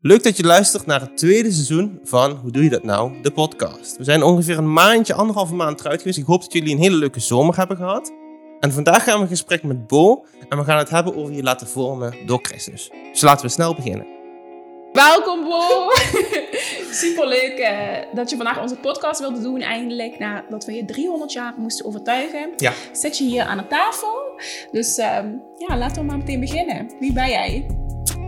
Leuk dat je luistert naar het tweede seizoen van Hoe doe je dat nou? De podcast. We zijn ongeveer een maandje, anderhalve maand eruit geweest. Ik hoop dat jullie een hele leuke zomer hebben gehad. En vandaag gaan we een gesprek met Bo en we gaan het hebben over je laten vormen door Christus. Dus laten we snel beginnen. Welkom Bo! Superleuk uh, dat je vandaag onze podcast wilde doen eindelijk. Nadat we je 300 jaar moesten overtuigen. Ja. Zit je hier aan de tafel. Dus uh, ja, laten we maar meteen beginnen. Wie ben jij?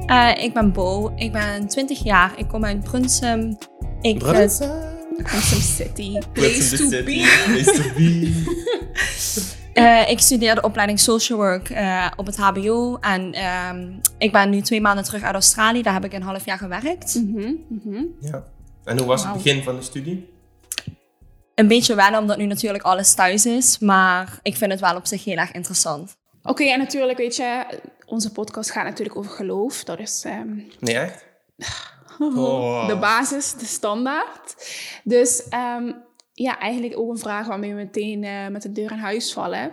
Uh, ik ben Bo. Ik ben 20 jaar. Ik kom uit Brunsum. Ik, Brunsum. Brunsum City. Place to be. Place to be. Uh, ik studeer de opleiding Social Work uh, op het HBO. En um, ik ben nu twee maanden terug uit Australië. Daar heb ik een half jaar gewerkt. Mm -hmm, mm -hmm. Ja. En hoe was wow. het begin van de studie? Een beetje wennen, omdat nu natuurlijk alles thuis is. Maar ik vind het wel op zich heel erg interessant. Oké, okay, en natuurlijk, weet je, onze podcast gaat natuurlijk over geloof. Dat is... Um... Nee, echt? Oh. De basis, de standaard. Dus... Um, ja, eigenlijk ook een vraag waarmee we meteen uh, met de deur in huis vallen.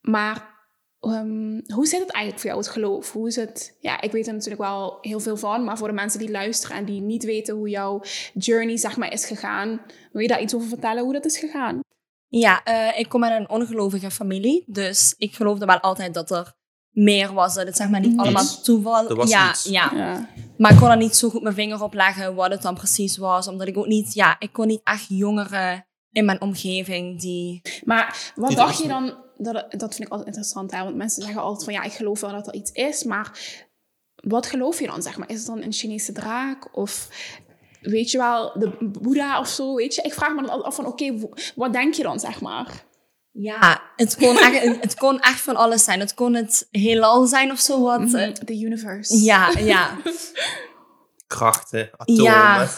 Maar um, hoe zit het eigenlijk voor jou, het geloof? Hoe is het? Ja, ik weet er natuurlijk wel heel veel van, maar voor de mensen die luisteren en die niet weten hoe jouw journey, zeg maar, is gegaan, wil je daar iets over vertellen hoe dat is gegaan? Ja, uh, ik kom uit een ongelovige familie, dus ik geloofde wel altijd dat er meer was. Dat het zeg maar niet allemaal toeval. Er was ja, iets. ja, Ja. Maar ik kon er niet zo goed mijn vinger op leggen wat het dan precies was. Omdat ik ook niet, ja, ik kon niet echt jongeren in mijn omgeving die... Maar wat dacht je dan, dat, dat vind ik altijd interessant, hè? want mensen zeggen altijd van ja, ik geloof wel dat er iets is, maar wat geloof je dan, zeg maar? Is het dan een Chinese draak of weet je wel, de Boeddha of zo, weet je? Ik vraag me dan altijd af van oké, okay, wat denk je dan, zeg maar? Ja, het kon, echt, het kon echt van alles zijn. Het kon het heelal zijn of zo wat. Mm -hmm. The universe. Ja, ja. Krachten, atomen, Ja.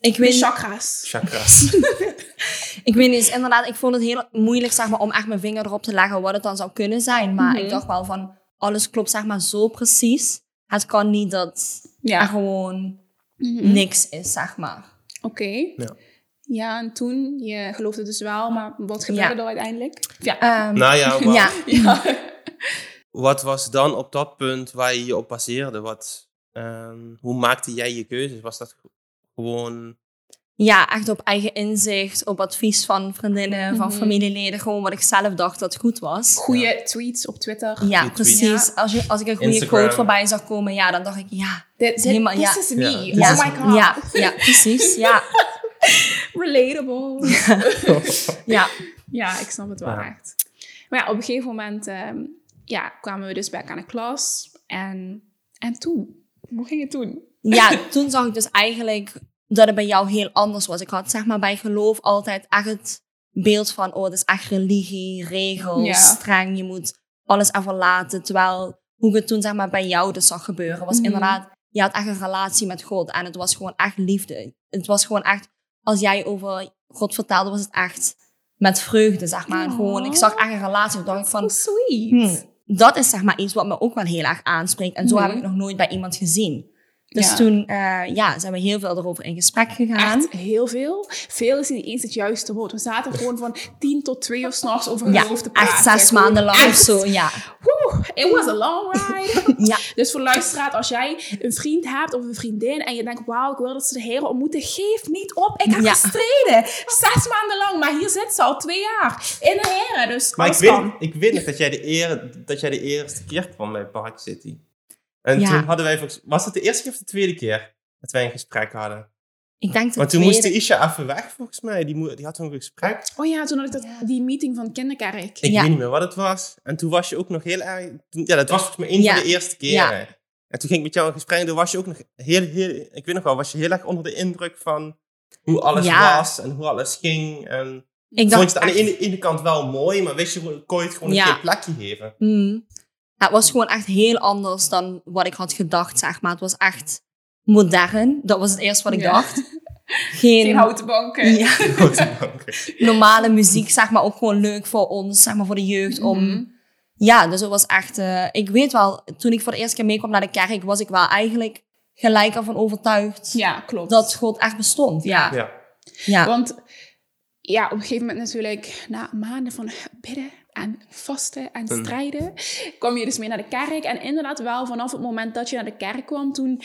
Ik De weet, chakras. chakras. ik weet niet, eens, inderdaad, ik vond het heel moeilijk zeg maar, om echt mijn vinger erop te leggen wat het dan zou kunnen zijn. Maar Mhm. ik dacht wel van, alles klopt zeg maar zo precies. Het kan niet dat er gewoon Mhm. niks is, zeg maar. Oké. Ja. Ja, en toen, je geloofde dus wel, maar wat gebeurde Ja. er uiteindelijk? Ja. Ehm, nou ja, maar ja, ja. wat was dan op dat punt waar je je op baseerde? Wat, ehm, hoe maakte jij je keuzes? Was dat gewoon... ja, echt op eigen inzicht, op advies van vriendinnen, van Mhm. familieleden. Gewoon wat ik zelf dacht dat goed was. Goeie tweets op Twitter. Ja, Goeie precies. Ja. Als, je, als ik een goede Instagram. quote voorbij zag komen, ja, dan dacht ik, ja, Dit, dit, Helemaal, ja. this is me. Ja, oh this ja, is my god. ja, ja, precies. Ja, Relatable. ja. ja, ik snap het wel Ja. echt. Maar ja, op een gegeven moment ehm, ja, kwamen we dus back aan de klas. En, en toen? Hoe ging het toen? ja, toen zag ik dus eigenlijk dat het bij jou heel anders was. Ik had zeg maar bij geloof altijd echt het beeld van, oh, het is echt religie, regels, Ja. streng, je moet alles even laten. Terwijl hoe ik het toen zeg maar bij jou dus zag gebeuren, was Mhm. inderdaad, je had echt een relatie met God en het was gewoon echt liefde. Het was gewoon echt, als jij over God vertelde, was het echt met vreugde, zeg maar. En gewoon, ik zag echt een relatie, dacht ik van, So sweet. Hmm, dat is zeg maar iets wat me ook wel heel erg aanspreekt. En zo heb ik nog nooit bij iemand gezien. Dus Ja. toen eh, ja, zijn we heel veel erover in gesprek gegaan. Echt heel veel. Veel is niet eens het juiste woord. We zaten gewoon van tien tot twee uur s'nachts over Ja, geloof te praten. echt zes maanden lang of zo. Ja, Woe, it was a long ride. ja, dus voor luisteraar, als jij een vriend hebt of een vriendin en je denkt, wauw, ik wil dat ze de heren ontmoeten, geef niet op. Ik heb Ja. gestreden. Zes maanden lang, maar hier zit ze al twee jaar in de heren. Dus Maar ik weet, ik weet nog dat jij, de eer, dat jij de eerste keer kwam bij Park City. En Ja. toen hadden wij... Was het de eerste keer of de tweede keer dat wij een gesprek hadden? Ik denk Maar de toen moest tweede- Isha even weg, volgens mij. Die, mo- die had een gesprek. Oh ja, toen had ik dat, Ja. die meeting van kinderkerk. Ik Ja. weet niet meer wat het was. En toen was je ook nog heel erg... toen- ja, dat was volgens mij een Ja. van de eerste keren. En toen ging ik met jou in gesprek en toen was je ook nog heel, heel... Ik weet nog wel, was je heel erg onder de indruk van hoe alles Ja. was en hoe alles ging. En Ik vond je het aan de echt- ene, ene kant wel mooi, maar wist je, kon je het gewoon Ja. een keer plekje geven. Ja, het was gewoon echt heel anders dan wat ik had gedacht, zeg maar. Het was echt modern. Dat was het eerste wat ik Ja. dacht. Geen, Geen houten banken. ja, normale muziek, zeg maar, ook gewoon leuk voor ons, zeg maar, voor de jeugd. Om, Mhm. Ja, dus het was echt... eh, ik weet wel, toen ik voor de eerste keer meekwam naar de kerk, was ik wel eigenlijk gelijk ervan overtuigd Ja, klopt. dat God echt bestond. Ja. Ja. Ja. Want ja, op een gegeven moment natuurlijk, na maanden van bidden en vasten en Mm. strijden, kwam je dus mee naar de kerk. En inderdaad wel vanaf het moment dat je naar de kerk kwam, toen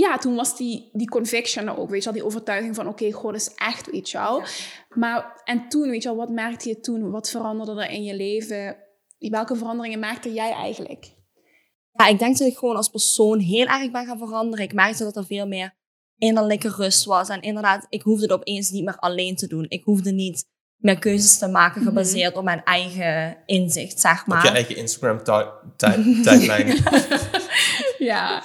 ja, toen was die, die conviction er ook, weet je wel, die overtuiging van, oké, God is echt, weet je wel. Maar, en toen, weet je wel, wat merkte je toen? Wat veranderde er in je leven? Welke veranderingen merkte jij eigenlijk? Ja, ik denk dat ik gewoon als persoon heel erg ben gaan veranderen. Ik merkte dat er veel meer innerlijke rust was. En inderdaad, ik hoefde het opeens niet meer alleen te doen. Ik hoefde niet meer keuzes te maken gebaseerd op mijn eigen inzicht, zeg maar. Op je eigen Instagram-tijdlijn. ja.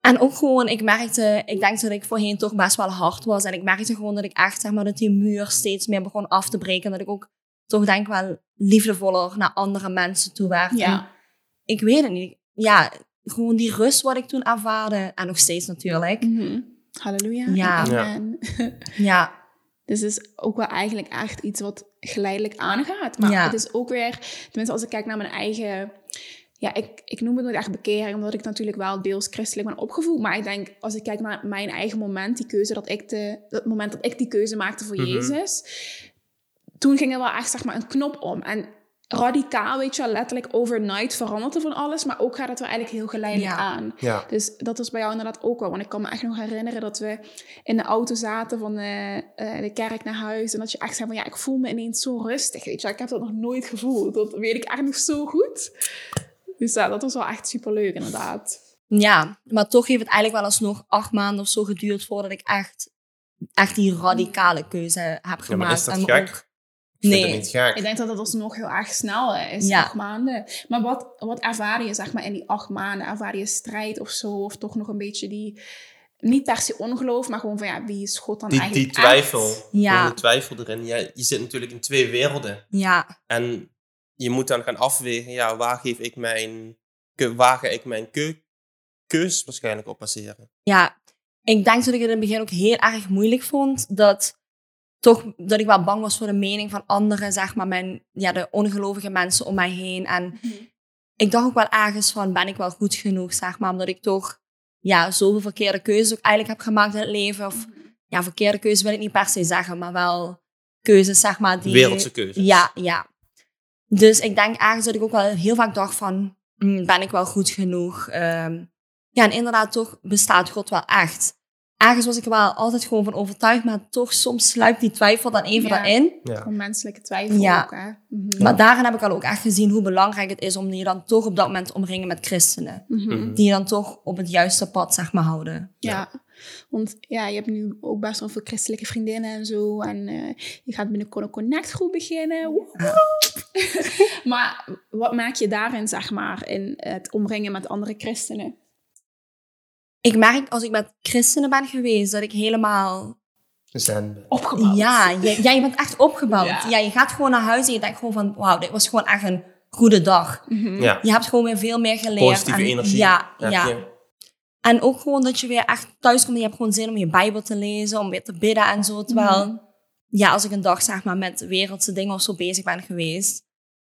En ook gewoon, ik merkte, ik denk dat ik voorheen toch best wel hard was. En ik merkte gewoon dat ik echt, zeg maar, dat die muur steeds meer begon af te breken. En dat ik ook toch denk wel liefdevoller naar andere mensen toe werd. Ja. En ik weet het niet. Ja, gewoon die rust wat ik toen ervaarde. En nog steeds natuurlijk. Mhm. Halleluja. Ja. Amen. Ja, Dus het is ook wel eigenlijk echt iets wat geleidelijk aangaat. Maar Ja. het is ook weer, tenminste als ik kijk naar mijn eigen... Ja, ik, ik noem het nooit echt bekering, omdat ik natuurlijk wel deels christelijk ben opgevoed. Maar ik denk, als ik kijk naar mijn eigen moment, die keuze dat ik de... Het moment dat ik die keuze maakte voor Mhm. Jezus... Toen ging er wel echt, zeg maar, een knop om. En radicaal, weet je wel, letterlijk overnight veranderde van alles. Maar ook gaat het wel eigenlijk heel geleidelijk Ja. aan. ja. Dus dat was bij jou inderdaad ook wel. Want ik kan me echt nog herinneren dat we in de auto zaten van eh, eh, de kerk naar huis. En dat je echt zei van ja, ik voel me ineens zo rustig. Weet je, wel. ik heb dat nog nooit gevoeld. Dat weet ik echt nog zo goed. Dus ja, dat was wel echt superleuk inderdaad. ja, maar toch heeft het eigenlijk wel alsnog acht maanden of zo geduurd voordat ik echt, echt die radicale keuze heb Ja, gemaakt. maar is dat En gek? ook- Ik vind Nee. het niet gek. Ik denk dat dat alsnog heel erg snel is, Ja. acht maanden. Maar wat, wat ervaar je zeg maar in die acht maanden? Ervaar je strijd of zo? Of toch nog een beetje die, niet per se ongeloof, maar gewoon van ja, wie is God dan Die, eigenlijk die twijfel. echt? Ja. De twijfel erin. Ja, je zit natuurlijk in twee werelden. Ja, En je moet dan gaan afwegen, ja, waar geef ik mijn, waar ga ik mijn keu, keus waarschijnlijk op baseren? ja, ik denk dat ik het in het begin ook heel erg moeilijk vond. Dat, toch, dat ik wel bang was voor de mening van anderen, zeg maar, mijn, ja, de ongelovige mensen om mij heen. En ik dacht ook wel ergens van, ben ik wel goed genoeg, zeg maar. Omdat ik toch ja, zoveel verkeerde keuzes ook eigenlijk heb gemaakt in het leven. Of ja, verkeerde keuzes wil ik niet per se zeggen, maar wel keuzes, zeg maar, die... Wereldse keuzes. Ja, ja. Dus ik denk ergens dat ik ook wel heel vaak dacht van, hm, ben ik wel goed genoeg? Ehm, ja, en inderdaad, toch bestaat God wel echt. Ergens was ik er wel altijd gewoon van overtuigd, maar toch soms sluipt die twijfel dan even Ja. daarin. Ja. Gewoon menselijke twijfel Ja. ook, hè? Mhm. Maar daarin heb ik al ook echt gezien hoe belangrijk het is om je dan toch op dat moment te omringen met christenen. Mhm. Die je dan toch op het juiste pad, zeg maar, houden. Ja. Want ja, je hebt nu ook best wel veel christelijke vriendinnen en zo. En eh, je gaat binnenkort een connectgroep beginnen. Woehoe. maar wat maak je daarin, zeg maar, in het omringen met andere christenen? Ik merk als ik met christenen ben geweest, dat ik helemaal Zen. Opgebouwd. Ja, je, ja, je bent echt opgebouwd. Ja. Ja. je gaat gewoon naar huis en je denkt gewoon van... Wauw, dit was gewoon echt een goede dag. Mhm. Ja, Je hebt gewoon weer veel meer geleerd. positieve en, energie. Ja, ja. En ook gewoon dat je weer echt thuis komt en je hebt gewoon zin om je Bijbel te lezen, om weer te bidden en zo. Terwijl, Mhm. ja, als ik een dag zeg maar met wereldse dingen of zo bezig ben geweest,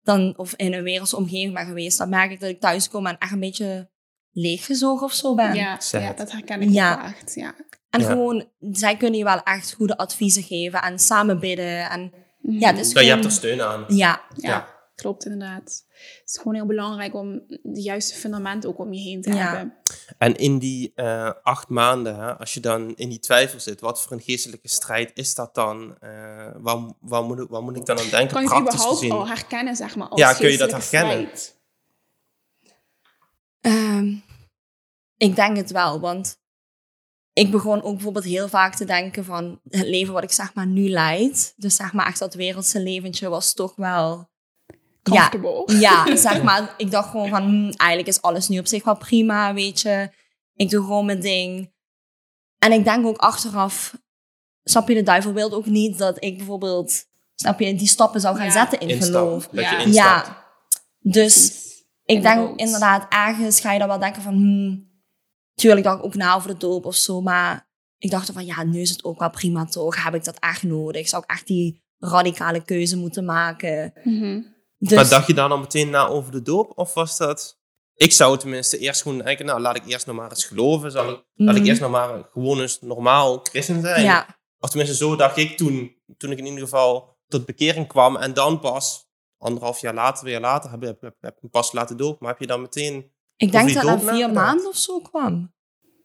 dan, of in een wereldse omgeving ben geweest, dan merk ik dat ik thuis kom en echt een beetje leeggezogen of zo ben. Ja, ja, dat herken ik Ja. ook wel echt. Ja. En Ja. gewoon, zij kunnen je wel echt goede adviezen geven en samen bidden. En Mhm. ja, dus Ja, je hebt er steun aan. Ja, Ja, Ja. Klopt inderdaad. Het is gewoon heel belangrijk om de juiste fundament ook om je heen te Ja. hebben. En in die eh, acht maanden, hè, als je dan in die twijfel zit, wat voor een geestelijke strijd is dat dan? Eh, waar, waar, moet ik, waar moet ik dan aan denken, Kan je het überhaupt gezien? al herkennen, zeg maar, als Ja, kun je dat herkennen? Ehm, ik denk het wel, want ik begon ook bijvoorbeeld heel vaak te denken van het leven wat ik zeg maar nu leid. Dus zeg maar echt dat wereldse leventje was toch wel... Ja, Comfortable. ja, zeg maar, ik dacht gewoon van hm, eigenlijk is alles nu op zich wel prima, weet je. Ik doe gewoon mijn ding. En ik denk ook achteraf, snap je, de duivel wilde ook niet dat ik bijvoorbeeld, snap je, die stappen zou gaan Ja. zetten in Instap, geloof. Dat Ja. je instapt. Ja, dus ik In denk de inderdaad, ergens ga je dan wel denken van, hmm, tuurlijk dacht ik ook na over de doop of zo, maar ik dacht van, ja, nu is het ook wel prima toch, heb ik dat echt nodig? Zou ik echt die radicale keuze moeten maken? Mhm. Dus, Maar dacht je daar dan meteen na over de doop? Of was dat... Ik zou tenminste eerst gewoon denken, nou laat ik eerst nog maar eens geloven. Zal ik, Laat ik Mhm. eerst nog maar gewoon eens normaal christen zijn. ja, Of tenminste, zo dacht ik toen, toen ik in ieder geval tot bekering kwam. En dan pas, anderhalf jaar later, weer later, heb, heb, heb, heb ik me pas laten doop. Maar heb je dan meteen... ik denk dat dat vier maanden of zo kwam.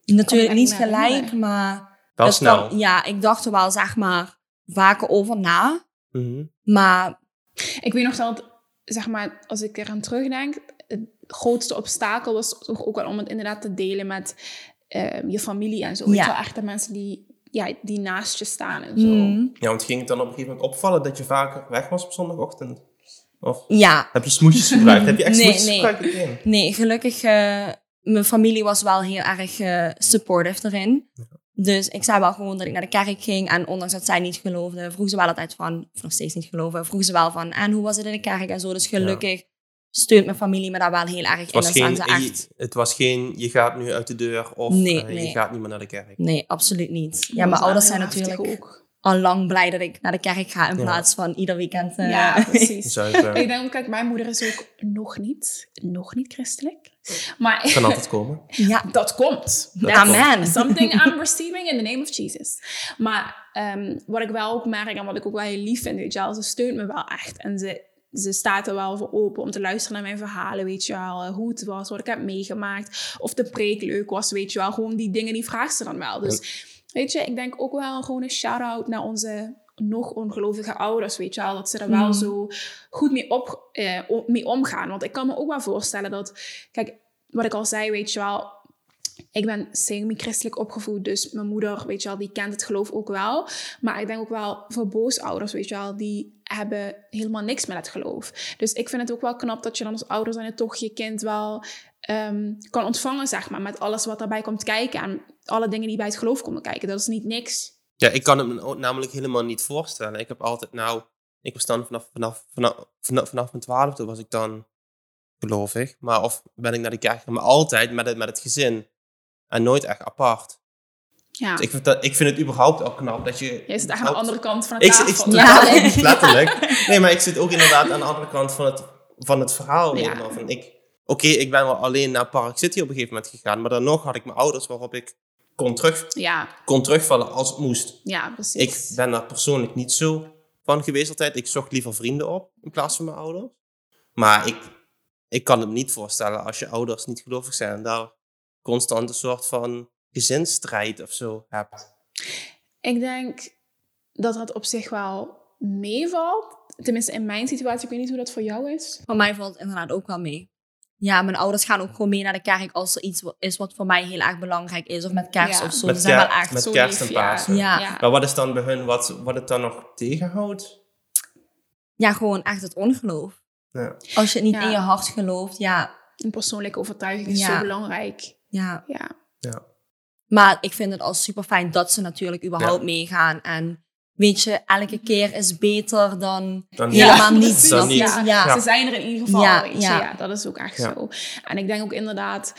Natuurlijk niet gelijk, maar... Wel snel. kwam- ja, ik dacht er wel, zeg maar, vaker over na. Mhm. Maar Ik weet nog dat, zeg maar, als ik eraan terugdenk, het grootste obstakel was toch ook wel om het inderdaad te delen met eh, je familie en zo. Weet Ja. je wel, echt de mensen die, ja, die naast je staan en zo. mm, Ja, want ging het dan op een gegeven moment opvallen dat je vaker weg was op zondagochtend? Of ja, heb je smoesjes gebruikt? heb je echt Nee, smoesjes nee. gebruikt meteen? nee, gelukkig, eh, mijn familie was wel heel erg eh, supportive erin. Dus ik zei wel gewoon dat ik naar de kerk ging. En ondanks dat zij niet geloofde, vroeg ze wel altijd van, of nog steeds niet geloven, vroeg ze wel van, en hoe was het in de kerk en zo. Dus gelukkig steunt mijn familie me daar wel heel erg Het in. geen, ze echt... je, het was geen, je gaat nu uit de deur of Nee, eh, je gaat niet meer naar de kerk. Nee, absoluut niet. Ja, mijn ouders zijn natuurlijk ook. Al lang blij dat ik naar de kerk ga in Ja. plaats van ieder weekend. eh, Ja, precies. Zuiver. Ik denk, kijk, mijn moeder is ook nog niet, nog niet christelijk. Maar kan altijd komen. ja. dat komt. Dat Amen. Something I'm receiving in the name of Jesus. Maar ehm, wat ik wel ook merk en wat ik ook wel heel lief vind, weet je wel, ze steunt me wel echt. En ze, ze staat er wel voor open om te luisteren naar mijn verhalen, weet je wel. eh, Hoe het was, wat ik heb meegemaakt. Of de preek leuk was, weet je wel. Gewoon die dingen, die vraagt ze dan wel. Dus weet je, ik denk ook wel gewoon een shout-out naar onze nog ongelovige ouders, weet je wel. Dat ze er wel Mm. zo goed mee, op, eh, mee omgaan. Want ik kan me ook wel voorstellen dat... Kijk, wat ik al zei, weet je wel... Ik ben semi-christelijk opgevoed, dus mijn moeder, weet je wel, die kent het geloof ook wel. Maar ik denk ook wel voor boosouders, weet je wel, die hebben helemaal niks met het geloof. Dus ik vind het ook wel knap dat je dan als ouder zijn toch je kind wel ehm, kan ontvangen, zeg maar, met alles wat daarbij komt kijken en alle dingen die bij het geloof komen kijken. Dat is niet niks. Ja, ik kan het me namelijk helemaal niet voorstellen. Ik heb altijd, nou, ik was dan vanaf, vanaf, vanaf, vanaf, vanaf mijn twaalfde was ik dan gelovig. Maar of ben ik naar de kerk maar altijd met het, met het gezin. En nooit echt apart. Ja, Dus ik, vind dat, ik vind het überhaupt al knap dat je... jij zit echt aan de andere kant van de Ik, tafel. zit- ik, Ja. letterlijk, letterlijk. Nee, maar ik zit ook inderdaad aan de andere kant van het, van het verhaal. Ja. Van ik, Oké, ik ben wel alleen naar Park City op een gegeven moment gegaan. Maar dan nog had ik mijn ouders waarop ik kon, terug, Ja, kon terugvallen als het moest. ja, precies. Ik ben daar persoonlijk niet zo van geweest altijd. Ik zocht liever vrienden op in plaats van mijn ouders. Maar ik, ik kan het me niet voorstellen als je ouders niet gelovig zijn en daar constant een soort van gezinsstrijd of zo hebt. Ik denk dat dat op zich wel meevalt. Tenminste, in mijn situatie. Ik weet niet hoe dat voor jou is. Voor mij valt het inderdaad ook wel mee. Ja, mijn ouders gaan ook gewoon mee naar de kerk als er iets is wat voor mij heel erg belangrijk is. Of met kerst Ja. of zo. Met zijn wel echt... met zo kerst lief, en ja. Pasen. Ja. Ja. Maar wat is dan bij hun wat, wat het dan nog tegenhoudt? Ja, gewoon echt het ongeloof. Ja. Als je het niet Ja. in je hart gelooft, ja. Een persoonlijke overtuiging is Ja. zo belangrijk. Ja. Ja. Ja. Maar ik vind het al super fijn dat ze natuurlijk überhaupt Ja. meegaan. En weet je, elke keer is beter dan Dan helemaal Ja, niet. Dan. Ja. Ze zijn er in ieder geval, Ja, weet je. ja. Dat is ook echt Ja. zo. En ik denk ook inderdaad,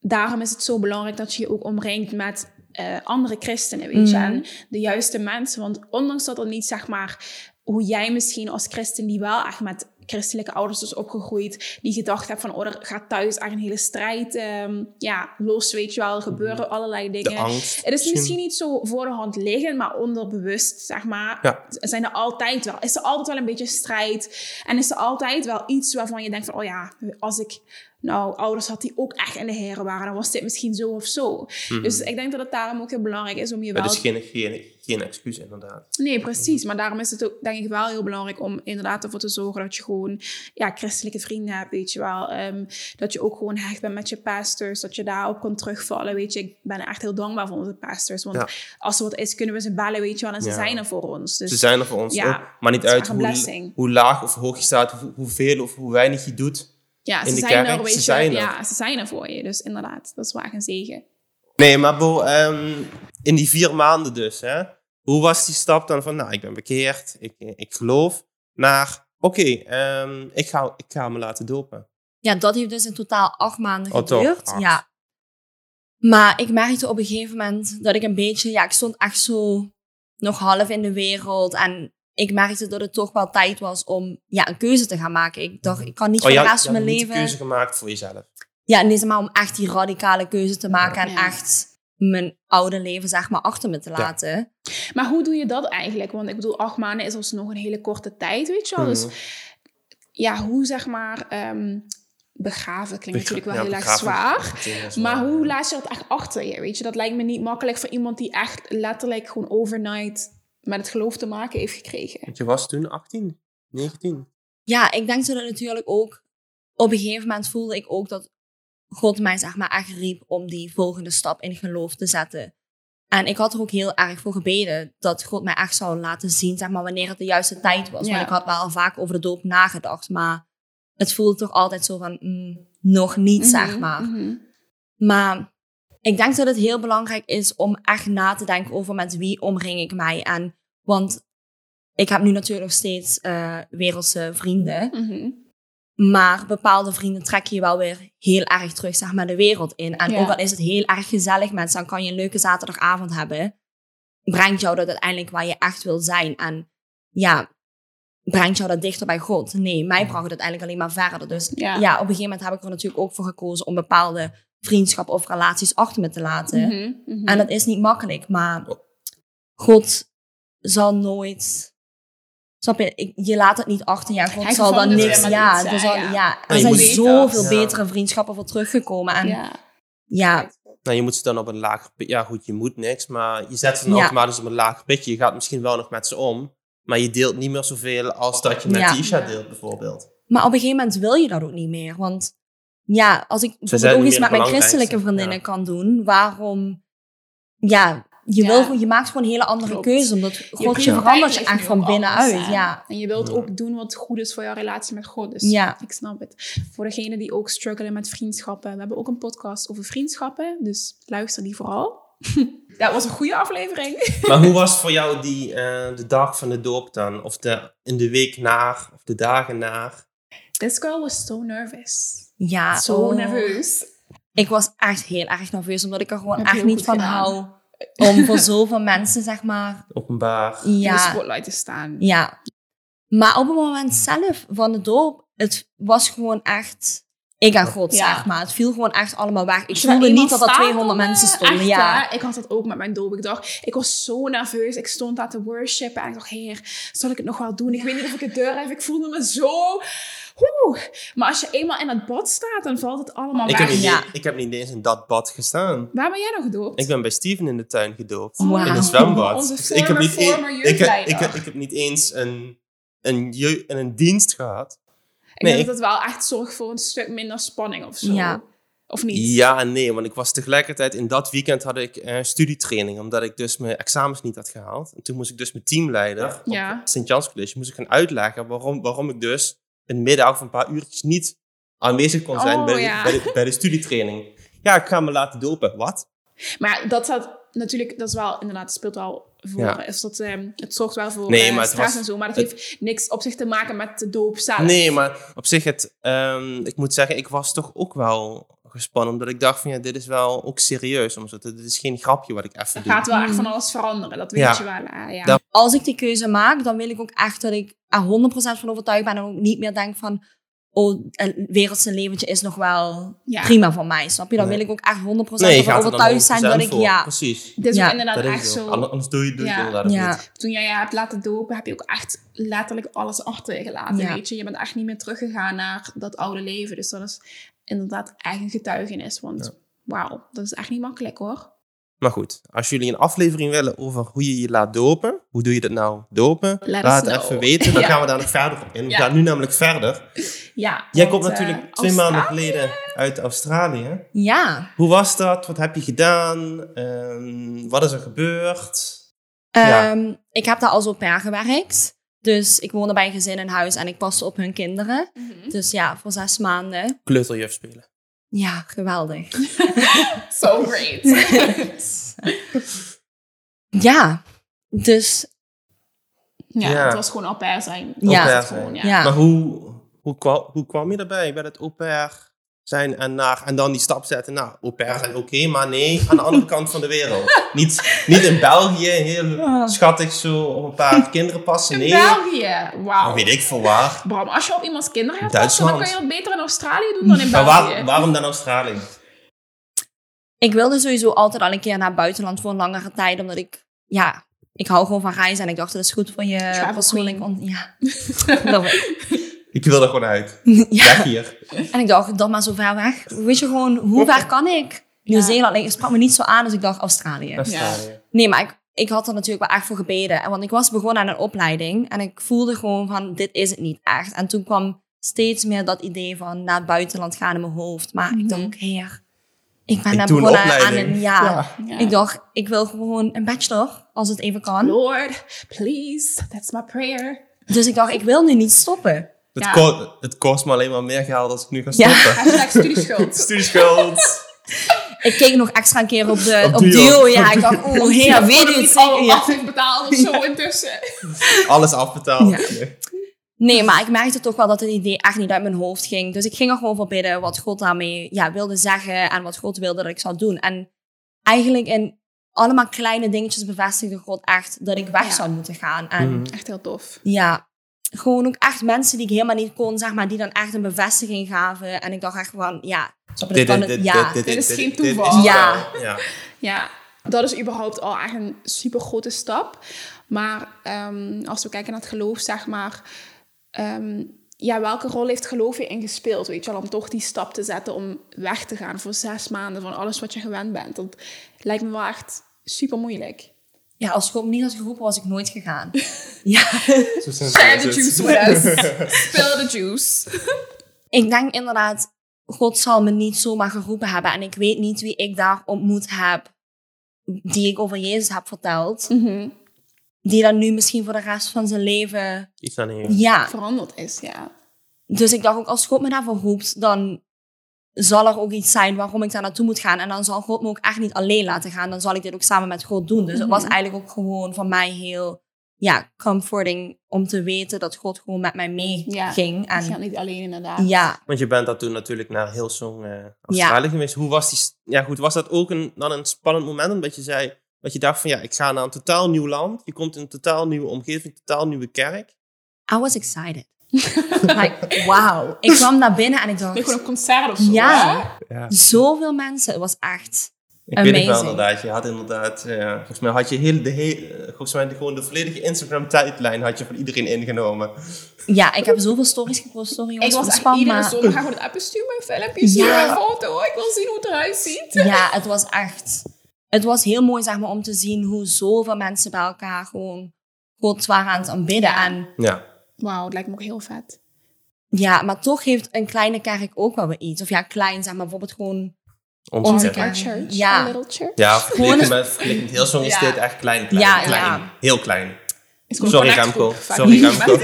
daarom is het zo belangrijk dat je je ook omringt met eh, andere christenen, weet je. Mhm. En de juiste mensen. Want ondanks dat er niet, zeg maar, hoe jij misschien als christen die wel echt met christelijke ouders is opgegroeid, die gedacht hebt van, oh, er gaat thuis echt een hele strijd ehm, ja, los, weet je wel. Er gebeuren allerlei De dingen. angst. Het is misschien niet zo voor de hand liggen, maar onderbewust, zeg maar, Ja. zijn er altijd wel, is er altijd wel een beetje strijd. En is er altijd wel iets waarvan je denkt van, oh ja, als ik nou ouders had die ook echt in de heren waren, dan was dit misschien zo of zo. Mhm. Dus ik denk dat het daarom ook heel belangrijk is om je wel... dat is geen, geen, geen excuus inderdaad. Nee, precies. Maar daarom is het ook, denk ik, wel heel belangrijk om inderdaad ervoor te zorgen dat je gewoon ja, christelijke vrienden hebt, weet je wel. Ehm, dat je ook gewoon hecht bent met je pastors, dat je daarop kan terugvallen, weet je. Ik ben echt heel dankbaar voor onze pastors, want Ja. als er wat is, kunnen we ze bellen, weet je wel. En ze Ja. zijn er voor ons. Dus Ze zijn er voor ons ja, ook. Maar niet het uit hoe laag of hoog je staat, hoe, hoeveel of hoe weinig je doet. Ja, in ze de zijn kerk, er, weet ze je. zijn er. Ja, ze zijn er voor je. Dus inderdaad, dat is echt een zegen. Nee, maar Bo, ehm, in die vier maanden dus, hè, hoe was die stap dan van, nou, ik ben bekeerd, ik, ik geloof, naar, oké, ehm, ik, ga, ik ga me laten dopen. Ja, dat heeft dus in totaal acht maanden Oh, toch? geduurd. Acht. Ja. Maar ik merkte op een gegeven moment dat ik een beetje, ja, ik stond echt zo nog half in de wereld. En ik merkte dat het toch wel tijd was om ja, een keuze te gaan maken. Ik dacht, ik kan niet voor je de rest van mijn leven. keuze gemaakt voor jezelf. Ja, nee, maar om echt die radicale keuze te maken en echt mijn oude leven, zeg maar, achter me te laten. Maar hoe doe je dat eigenlijk? Want ik bedoel, acht maanden is alsnog een hele korte tijd, weet je wel. Dus Mhm. ja, hoe zeg maar, ehm, begraven klinkt natuurlijk wel Ja, heel erg zwaar. Maar hoe laat je dat echt achter je? Weet je, dat lijkt me niet makkelijk voor iemand die echt letterlijk gewoon overnight met het geloof te maken heeft gekregen. Want je was toen 18, 19. Ja, ik denk zo dat natuurlijk ook... Op een gegeven moment voelde ik ook dat God mij zeg maar echt riep om die volgende stap in geloof te zetten. En ik had er ook heel erg voor gebeden dat God mij echt zou laten zien, zeg maar, wanneer het de juiste tijd was. Ja. Want ik had wel al vaak over de doop nagedacht, maar het voelde toch altijd zo van, mm, nog niet, zeg Mhm, maar. mhm. Maar ik denk dat het heel belangrijk is om echt na te denken over met wie omring ik mij. En, want ik heb nu natuurlijk nog steeds eh, wereldse vrienden. Mhm. Maar bepaalde vrienden trekken je wel weer heel erg terug zeg maar, de wereld in. En Ja. ook al is het heel erg gezellig met ze, dan kan je een leuke zaterdagavond hebben. Brengt jou dat uiteindelijk waar je echt wil zijn. En ja, brengt jou dat dichter bij God. Nee, mij bracht het uiteindelijk alleen maar verder. Dus Ja. ja. op een gegeven moment heb ik er natuurlijk ook voor gekozen om bepaalde vriendschappen of relaties achter me te laten. Mhm, mhm. En dat is niet makkelijk, maar God zal nooit. Snap je? Ik- je laat het niet achter. Ja, God Hij zal dan niks. Ja, er, zal, ja. ja. je er zijn moet- zoveel Ja. betere vriendschappen voor teruggekomen. En ja, Ja. Nou, je moet ze dan op een laag pitje... Ja, goed, je moet niks, maar je zet ze dan Ja. automatisch op een laag pitje. Je gaat misschien wel nog met ze om, maar je deelt niet meer zoveel als dat je met Ja. Tisha Ja. deelt, bijvoorbeeld. maar op een gegeven moment wil je dat ook niet meer. Want ja, als ik bijvoorbeeld ook iets meer met mijn christelijke vriendinnen ja. kan doen, waarom. Ja, je, Ja. Wil, gewoon- je maakt gewoon hele andere Klopt. keuzes. Omdat God je verandert je echt van binnenuit. anders. Ja. En je wilt Ja. ook doen wat goed is voor jouw relatie met God. Dus Ja. ik snap het. Voor degenen die ook struggelen met vriendschappen. We hebben ook een podcast over vriendschappen. Dus luister die vooral. Dat was een goede aflevering. Maar hoe was voor jou die, eh, de dag van de doop dan? Of de, in de week na, of de dagen na? This girl was so nervous. Ja Zo oh. nerveus. Ik was echt heel erg nerveus, omdat ik er gewoon Heb echt niet van gedaan. hou om voor zoveel mensen, zeg maar. Openbaar. In de Ja, spotlight te staan. ja. Maar op het moment zelf van de doop, het was gewoon echt ik en God, Ja. zeg maar. Het viel gewoon echt allemaal weg. Ik voelde niet dat er staat, 200 dan, mensen eh, stonden. echt, ja. hè? Ik had dat ook met mijn doop. Ik dacht, ik was zo nerveus. Ik stond daar te worshipen en ik dacht, heer, zal ik het nog wel doen? Ik weet niet of ik het durf. Ik voelde me zo... Oeh. Maar als je eenmaal in het bad staat, dan valt het allemaal Ik weg. heb, niet, Ja. ik heb niet eens in dat bad gestaan. Waar ben jij dan gedoopt? Ik ben bij Steven in de tuin gedoopt. In een zwembad. Onze Dus ik heb niet, former- e- ik, heb, ik, heb, ik heb niet eens een, een, een dienst gehad. Ik Nee, denk ik- dat het wel echt zorgt voor een stuk minder spanning of zo. Ja. Of niet? Ja en nee, want ik was tegelijkertijd in dat weekend had ik eh, studietraining, omdat ik dus mijn examens niet had gehaald. En toen moest ik dus mijn teamleider Ja. op Sint-Jans College moest ik gaan uitleggen waarom, waarom ik dus de middag of een paar uurtjes niet aanwezig kon zijn Oh, bij, de, ja. bij, de, bij de studietraining. Ja, ik ga me laten dopen. Wat? Maar dat staat natuurlijk, dat is wel inderdaad, speelt wel voor. Ja. Is dat, ehm, het zorgt wel voor Nee, eh, stress was- en zo, maar dat het- heeft niks op zich te maken met de doop zelf. Nee, maar op zich, het, ehm, ik moet zeggen, ik was toch ook wel gespannen, omdat ik dacht van ja, dit is wel ook serieus. Om zo te, dit is geen grapje wat ik even Er doe. gaat wel echt Mm. van alles veranderen, dat weet Ja. je wel. hè, ja. Dat- Als ik die keuze maak, dan wil ik ook echt dat ik er 100% van overtuigd ben en ook niet meer denk van oh, een wereldse leventje is nog wel Ja. prima voor mij, snap je? Dan Nee. wil ik ook echt 100% nee, je ervan gaat er dan overtuigd zijn dat 100% ik, voor. ja, Precies. Dit is Ja, inderdaad Dat is echt het zo. Anders doe je, doe je Ja. het inderdaad Ja. niet. Toen jij je hebt laten dopen, heb je ook echt letterlijk alles achter je gelaten, weet je. Je bent echt niet meer teruggegaan naar dat oude leven. Dus dat is inderdaad een getuigenis. Want Ja. wauw, dat is echt niet makkelijk hoor. Maar goed, als jullie een aflevering willen over hoe je je laat dopen, hoe doe je dat nou dopen, Let laat het know. even weten. Dan Ja. gaan we daar nog verder op in. We Ja. gaan nu namelijk verder. Ja, Jij komt eh, natuurlijk twee Australië- maanden geleden uit Australië. ja. Hoe was dat? Wat heb je gedaan? Ehm, wat is er gebeurd? Ehm, ik heb daar als au pair gewerkt. Dus ik woonde bij een gezin in huis en ik paste op hun kinderen. Mhm. Dus ja, voor zes maanden. Kleuterjuf spelen. Ja, geweldig. So great. ja, dus ja, Ja. het was gewoon au pair zijn. Ja. Au pair gewoon, ja. ja. Maar hoe, hoe, kwam, hoe kwam je daarbij bij het au pair zijn en, naar, en dan die stap zetten? Nou, au pair zijn oké, maar nee, aan de andere kant van de wereld. Niet, niet in België, heel Ah. schattig zo op een paar kinderen passen. In Nee, België, dan wauw. weet ik veel waar. Bram, als je op iemands kinderen hebt passen, dan kan je dat beter in Australië doen dan in Maar België. waar, waarom dan Australië? ik wilde sowieso altijd al een keer naar het buitenland voor een langere tijd. Omdat ik, ja, ik hou gewoon van reizen. En ik dacht, dat is goed voor je persoonlijk... ja. Ik wil er gewoon uit. ja. Weg hier. En ik dacht, dan maar zo ver weg. Weet je gewoon, hoe ver kan ik? Nieuw-Zeeland, ik sprak me niet zo aan, dus ik dacht Australië. Australië. Nee, maar ik, ik had er natuurlijk wel echt voor gebeden. En Want ik was begonnen aan een opleiding en ik voelde gewoon van, dit is het niet echt. En toen kwam steeds meer dat idee van naar het buitenland gaan in mijn hoofd. Maar ik dacht, heer, ik ben een begonnen aan een ja. Ja. Ja. Ik dacht, ik wil gewoon een bachelor, als het even kan. Lord, please, that's my prayer. Dus ik dacht, ik wil nu niet stoppen. Het, Ja. ko- het kost me alleen maar meer geld als ik nu ga Ja. stoppen. Hashtag studieschuld. Studieschuld. Ik keek nog extra een keer op, de, Op op. Duo. Ja, ik dacht, oh heer, weet je het niet al zeker? Ja. af heeft betaald of zo intussen. Alles afbetaald. Ja. Nee. Nee, maar ik merkte toch wel dat het idee echt niet uit mijn hoofd ging. Dus ik ging er gewoon voor bidden wat God daarmee ja, wilde zeggen en wat God wilde dat ik zou doen. En eigenlijk in allemaal kleine dingetjes bevestigde God echt dat ik weg Ja. zou moeten gaan. En Mhm. Echt heel tof. ja, gewoon ook echt mensen die ik helemaal niet kon, zeg maar, die dan echt een bevestiging gaven. En ik dacht echt van, ja, dit kan het, ja. Dit is geen dit toeval. ja. Ja, dat is überhaupt al echt een super grote stap. Maar ehm, als we kijken naar het geloof, zeg maar. ehm, ja, welke rol heeft geloof je in gespeeld? Weet je wel, om toch die stap te zetten om weg te gaan voor zes maanden van alles wat je gewend bent. Dat lijkt me wel echt super moeilijk. Ja, als God me niet had geroepen, was ik nooit gegaan. ja. Share the juice with us. Spill the juice. Ik denk inderdaad, God zal me niet zomaar geroepen hebben. En ik weet niet wie ik daar ontmoet heb, die ik over Jezus heb verteld. Mhm. Die dan nu misschien voor de rest van zijn leven, Iets aan hier. ja. Veranderd is, ja. Dus ik dacht ook, als God me daarvoor roept, dan zal er ook iets zijn waarom ik daar naartoe moet gaan. En dan zal God me ook echt niet alleen laten gaan. Dan zal ik dit ook samen met God doen. Dus het was Mhm. eigenlijk ook gewoon voor mij heel, ja, comforting om te weten dat God gewoon met mij mee Ja. ging. Gaat En niet alleen inderdaad. ja, Want je bent daar toen natuurlijk naar Hillsong eh Australië geweest. Hoe was die... Ja goed, was dat ook een, dan een spannend moment? Omdat je zei... Dat je dacht van ja, ik ga naar een totaal nieuw land. Je komt in een totaal nieuwe omgeving, een totaal nieuwe kerk. I was excited. like, wow. Ik kwam naar binnen en ik dacht, Nee, gewoon een concert of zo. Ja. zoveel mensen. Het was echt Ik weet het wel inderdaad. Je had inderdaad... eh, volgens mij had je heel de, heel, volgens mij gewoon de volledige Instagram tijdlijn had je van iedereen ingenomen. Ja, ik heb zoveel stories gepost. Sorry jongens Ik was echt iedere maar zondag gewoon het appen sturen, mijn filmpje, sturen, Ja. een foto. Ik wil zien hoe het eruit ziet. ja, het was echt... Het was heel mooi zeg maar, om te zien hoe zoveel mensen bij elkaar gewoon God waren aan het aanbidden. En Ja. Wauw, het lijkt me ook heel vet. ja, maar toch heeft een kleine kerk ook wel weer iets. Of ja, klein, zeg maar bijvoorbeeld gewoon... Onze Onze kerk. church, Ja. little church. Ja, vergeleken Gewoon- met, vergeleken met Hillsong is Ja. dit echt klein, klein, Ja, klein. ja. Heel klein. Sorry Remco. Sorry Remco.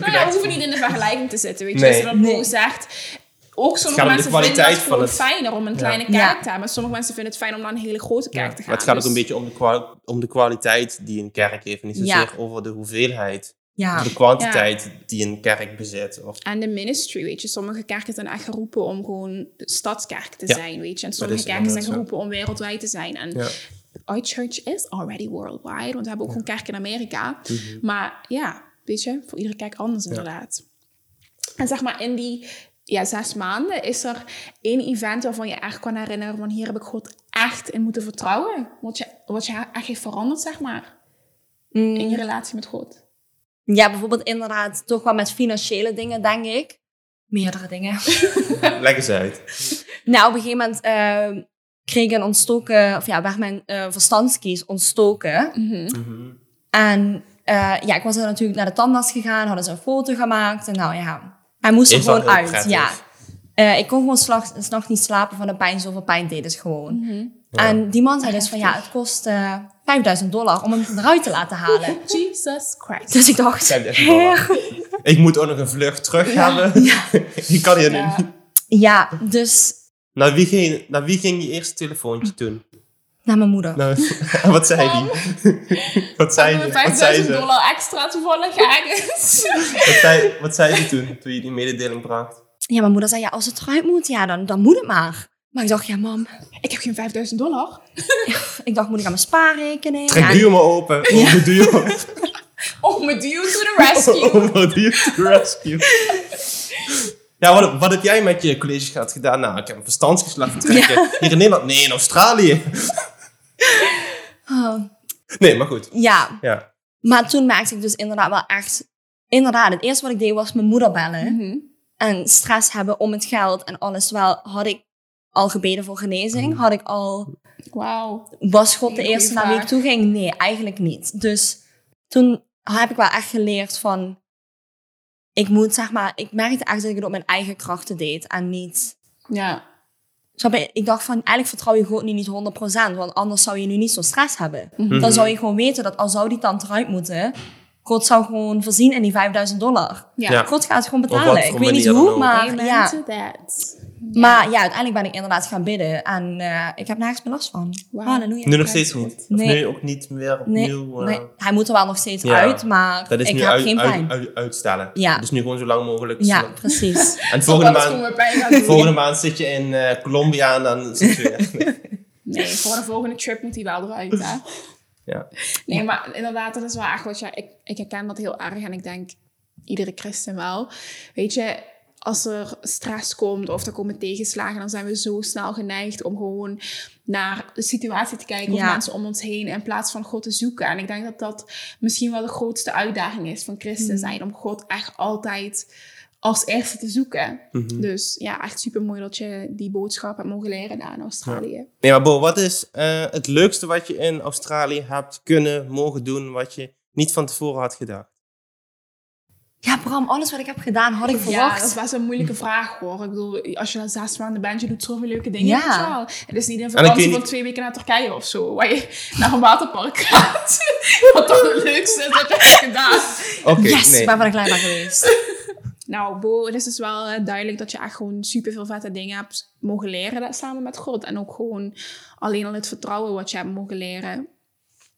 Nou ja, we hoeven niet in de vergelijking te zitten, weet je. Nee. Als je dat Nee. Zegt. Ook sommige mensen vinden kwaliteit het van gewoon het- fijner om een Ja. kleine kerk Ja. te hebben. Maar sommige mensen vinden het fijn om naar een hele grote kerk Ja, te gaan. Maar het gaat ook Dus- een beetje om de, om de kwaliteit die een kerk heeft. En niet Ja. zozeer over de hoeveelheid. Ja, de kwantiteit die een kerk bezit. Of, En de ministry, weet je. Sommige kerken zijn echt geroepen om gewoon stadskerk te Ja. zijn, weet je. En sommige kerken zijn zo. geroepen om wereldwijd te zijn. En ja. our church is already worldwide. Want we hebben ook gewoon kerken in Amerika. Mhm. Maar ja, weet je, voor iedere kerk anders inderdaad. En zeg maar, in die ja, zes maanden is er één event waarvan je echt kan herinneren... van hier heb ik God echt in moeten vertrouwen. Wat je, wat je echt heeft veranderd, zeg maar. Mm. In je relatie met God. Ja, bijvoorbeeld inderdaad toch wel met financiële dingen, denk ik. Meerdere dingen. Leg eens uit. Nou, op een gegeven moment eh, kreeg ik een ontstoken, of ja, werd mijn eh verstandskies ontstoken. Mhm. Mhm. En eh, ja, ik was er natuurlijk naar de tandarts gegaan, hadden ze een foto gemaakt. En nou ja, hij moest er Is gewoon uit. prettig. Ja. Eh, ik kon gewoon s'nachts niet slapen van de pijn, zoveel pijn deed het gewoon. Mhm. Ja. En die man zei dus van ja, het kost eh 5000 dollar om hem eruit te laten halen. Jesus Christ. Dus ik dacht, 5000 dollar. heer. Ik moet ook nog een vlucht terug hebben. ik kan hier Ja. nu. Ja, dus Naar wie, ging, naar wie ging je eerste telefoontje toen? naar mijn moeder. Nou, wat zei die? wat zei die? we Wat zei 5000 ze? dollar extra toevallig ergens. Wat zei, wat zei ze toen, toen je die mededeling bracht? Ja, mijn moeder zei ja, als het eruit moet, ja, dan, dan moet het maar. Maar ik dacht, ja mam, ik heb geen 5000 dollar. ik dacht, moet ik aan mijn spaarrekening? Trek Ja, duur maar open. Open duur. Oh, met you to the rescue. Open duur to rescue. Ja, wat, wat heb jij met je collegegraad gedaan? Nou, ik heb een verstandsgeslag trekken. Hier in Nederland? Nee, in Australië. oh, Nee, maar goed. ja, Ja. maar toen merkte ik dus inderdaad wel echt inderdaad, het eerste wat ik deed was mijn moeder bellen. Mhm. En stress hebben om het geld en alles. Wel had ik al gebeden voor genezing. Had ik al, Wauw. was God de eerste naar wie ik toe ging? Nee, eigenlijk niet. Dus toen heb ik wel echt geleerd van... Ik moet, zeg maar, ik merkte echt dat ik het op mijn eigen krachten deed. En niet... Ja. Ik dacht van, eigenlijk vertrouw je God nu niet 100%. Want anders zou je nu niet zo stress hebben. Mhm. Dan zou je gewoon weten dat al zou die tand eruit moeten... God zou gewoon voorzien in die 5000 dollar. Ja. Ja. God gaat het gewoon betalen. Ik weet niet hoe, maar Amen ja. Maar ja, uiteindelijk ben ik inderdaad gaan bidden. En eh, ik heb nergens meer last van. Wauw. Halleluja. Nu nog steeds niet. Of Nee. nu ook niet meer Nee, opnieuw. eh, nee, hij moet er wel nog steeds Ja. uit, maar Dat is ik nu heb uit, geen pijn. uit- uitstellen. Ja. Dus nu gewoon zo lang mogelijk. ja, precies. En volgende maand, volgende maand zit je in eh, Colombia en dan zit je weer. Nee, voor de volgende trip moet hij wel eruit, hè? Ja. Nee, maar inderdaad, dat is wel echt wat je... Ik, ik herken dat heel erg en ik denk iedere christen wel. Weet je, als er stress komt of er komen tegenslagen, dan zijn we zo snel geneigd om gewoon naar de situatie te kijken of Ja. mensen om ons heen in plaats van God te zoeken. En ik denk dat dat misschien wel de grootste uitdaging is van christen zijn, om God echt altijd als eerste te zoeken. Mhm. Dus ja, echt super mooi dat je die boodschap hebt mogen leren daar in Australië. Nee, maar Bo, wat is eh, het leukste wat je in Australië hebt kunnen, mogen doen, wat je niet van tevoren had gedacht? Ja, Bram, alles wat ik heb gedaan had ik Ja, verwacht. dat is best een moelijke vraag hoor. Ik bedoel, als je dan zes maanden bent, je doet zoveel leuke dingen. Ja. wel. Het is niet een vakantie van niet- twee weken naar Turkije of zo, waar je naar een waterpark gaat. Wat toch het leukste is dat je hebt gedaan. Oké, yes, nee. ik ben klein ben geweest. Nou, Bo, het is dus wel eh, duidelijk dat je echt gewoon super veel vette dingen hebt mogen leren samen met God. En ook gewoon alleen al het vertrouwen wat je hebt mogen leren.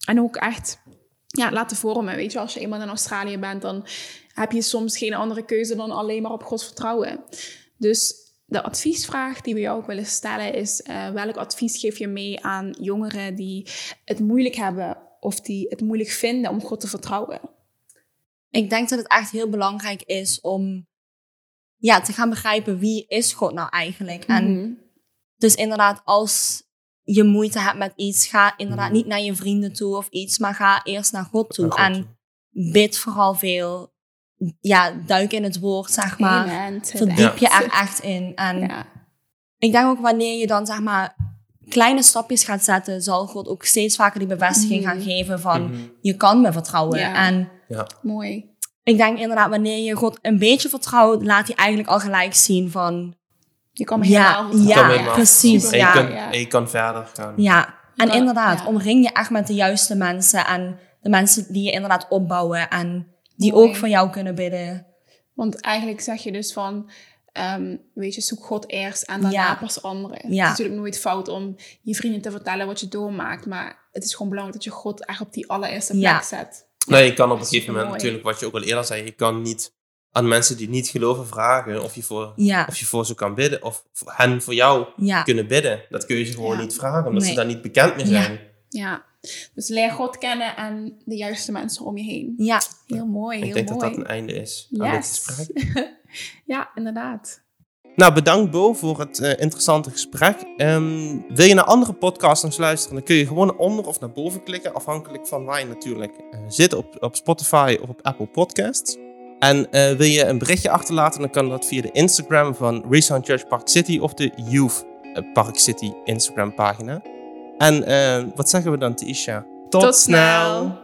En ook echt ja, laten vormen. Weet je, als je eenmaal in Australië bent, dan heb je soms geen andere keuze dan alleen maar op God vertrouwen. Dus de adviesvraag die we jou ook willen stellen is: eh, welk advies geef je mee aan jongeren die het moeilijk hebben of die het moeilijk vinden om God te vertrouwen? Ik denk dat het echt heel belangrijk is om ja, te gaan begrijpen wie is God nou eigenlijk. En Mhm. dus inderdaad, als je moeite hebt met iets, ga inderdaad Mhm. niet naar je vrienden toe of iets, maar ga eerst naar God toe. Naar God en bid vooral veel. Ja, duik in het woord, zeg maar. Amen Verdiep je er echt in. En Ja. ik denk ook wanneer je dan, zeg maar, kleine stapjes gaat zetten, zal God ook steeds vaker die bevestiging gaan geven van, Mhm. je kan me vertrouwen. Ja. En Mooi. ik denk inderdaad, wanneer je God een beetje vertrouwt, laat hij eigenlijk al gelijk zien van, Je kan me helemaal ja, ja, Kan helemaal. precies, En je, ja. en je kan verder gaan. Ja, en kan- inderdaad, ja. omring je echt met de juiste mensen en de mensen die je inderdaad opbouwen en die Mooi. ook voor jou kunnen bidden. Want eigenlijk zeg je dus van, ehm, weet je, zoek God eerst en daarna Ja. pas anderen. Het is natuurlijk nooit fout om je vrienden te vertellen wat je doormaakt, maar het is gewoon belangrijk dat je God echt op die allereerste plek Ja. zet. Nee, je kan op een gegeven moment natuurlijk, wat je ook al eerder zei, je kan niet aan mensen die niet geloven vragen of je voor, Ja, of je voor ze kan bidden of hen voor jou ja, kunnen bidden. Dat kun je ze gewoon Ja. niet vragen, omdat ze daar niet bekend mee zijn. Ja, dus leer God kennen en de juiste mensen om je heen. ja. Heel mooi, heel Ik denk dat mooi. dat een einde is aan dit gesprek. ja, inderdaad. Nou, bedankt Bo voor het eh, interessante gesprek. Ehm, wil je naar andere podcasts luisteren, dan kun je gewoon onder of naar boven klikken, afhankelijk van waar je natuurlijk eh, zit op, op Spotify of op Apple Podcasts. En eh, wil je een berichtje achterlaten, dan kan dat via de Instagram van Resound Church Park City of de Youth eh, Park City Instagram pagina. En eh, wat zeggen we dan, Tisha? Tot snel.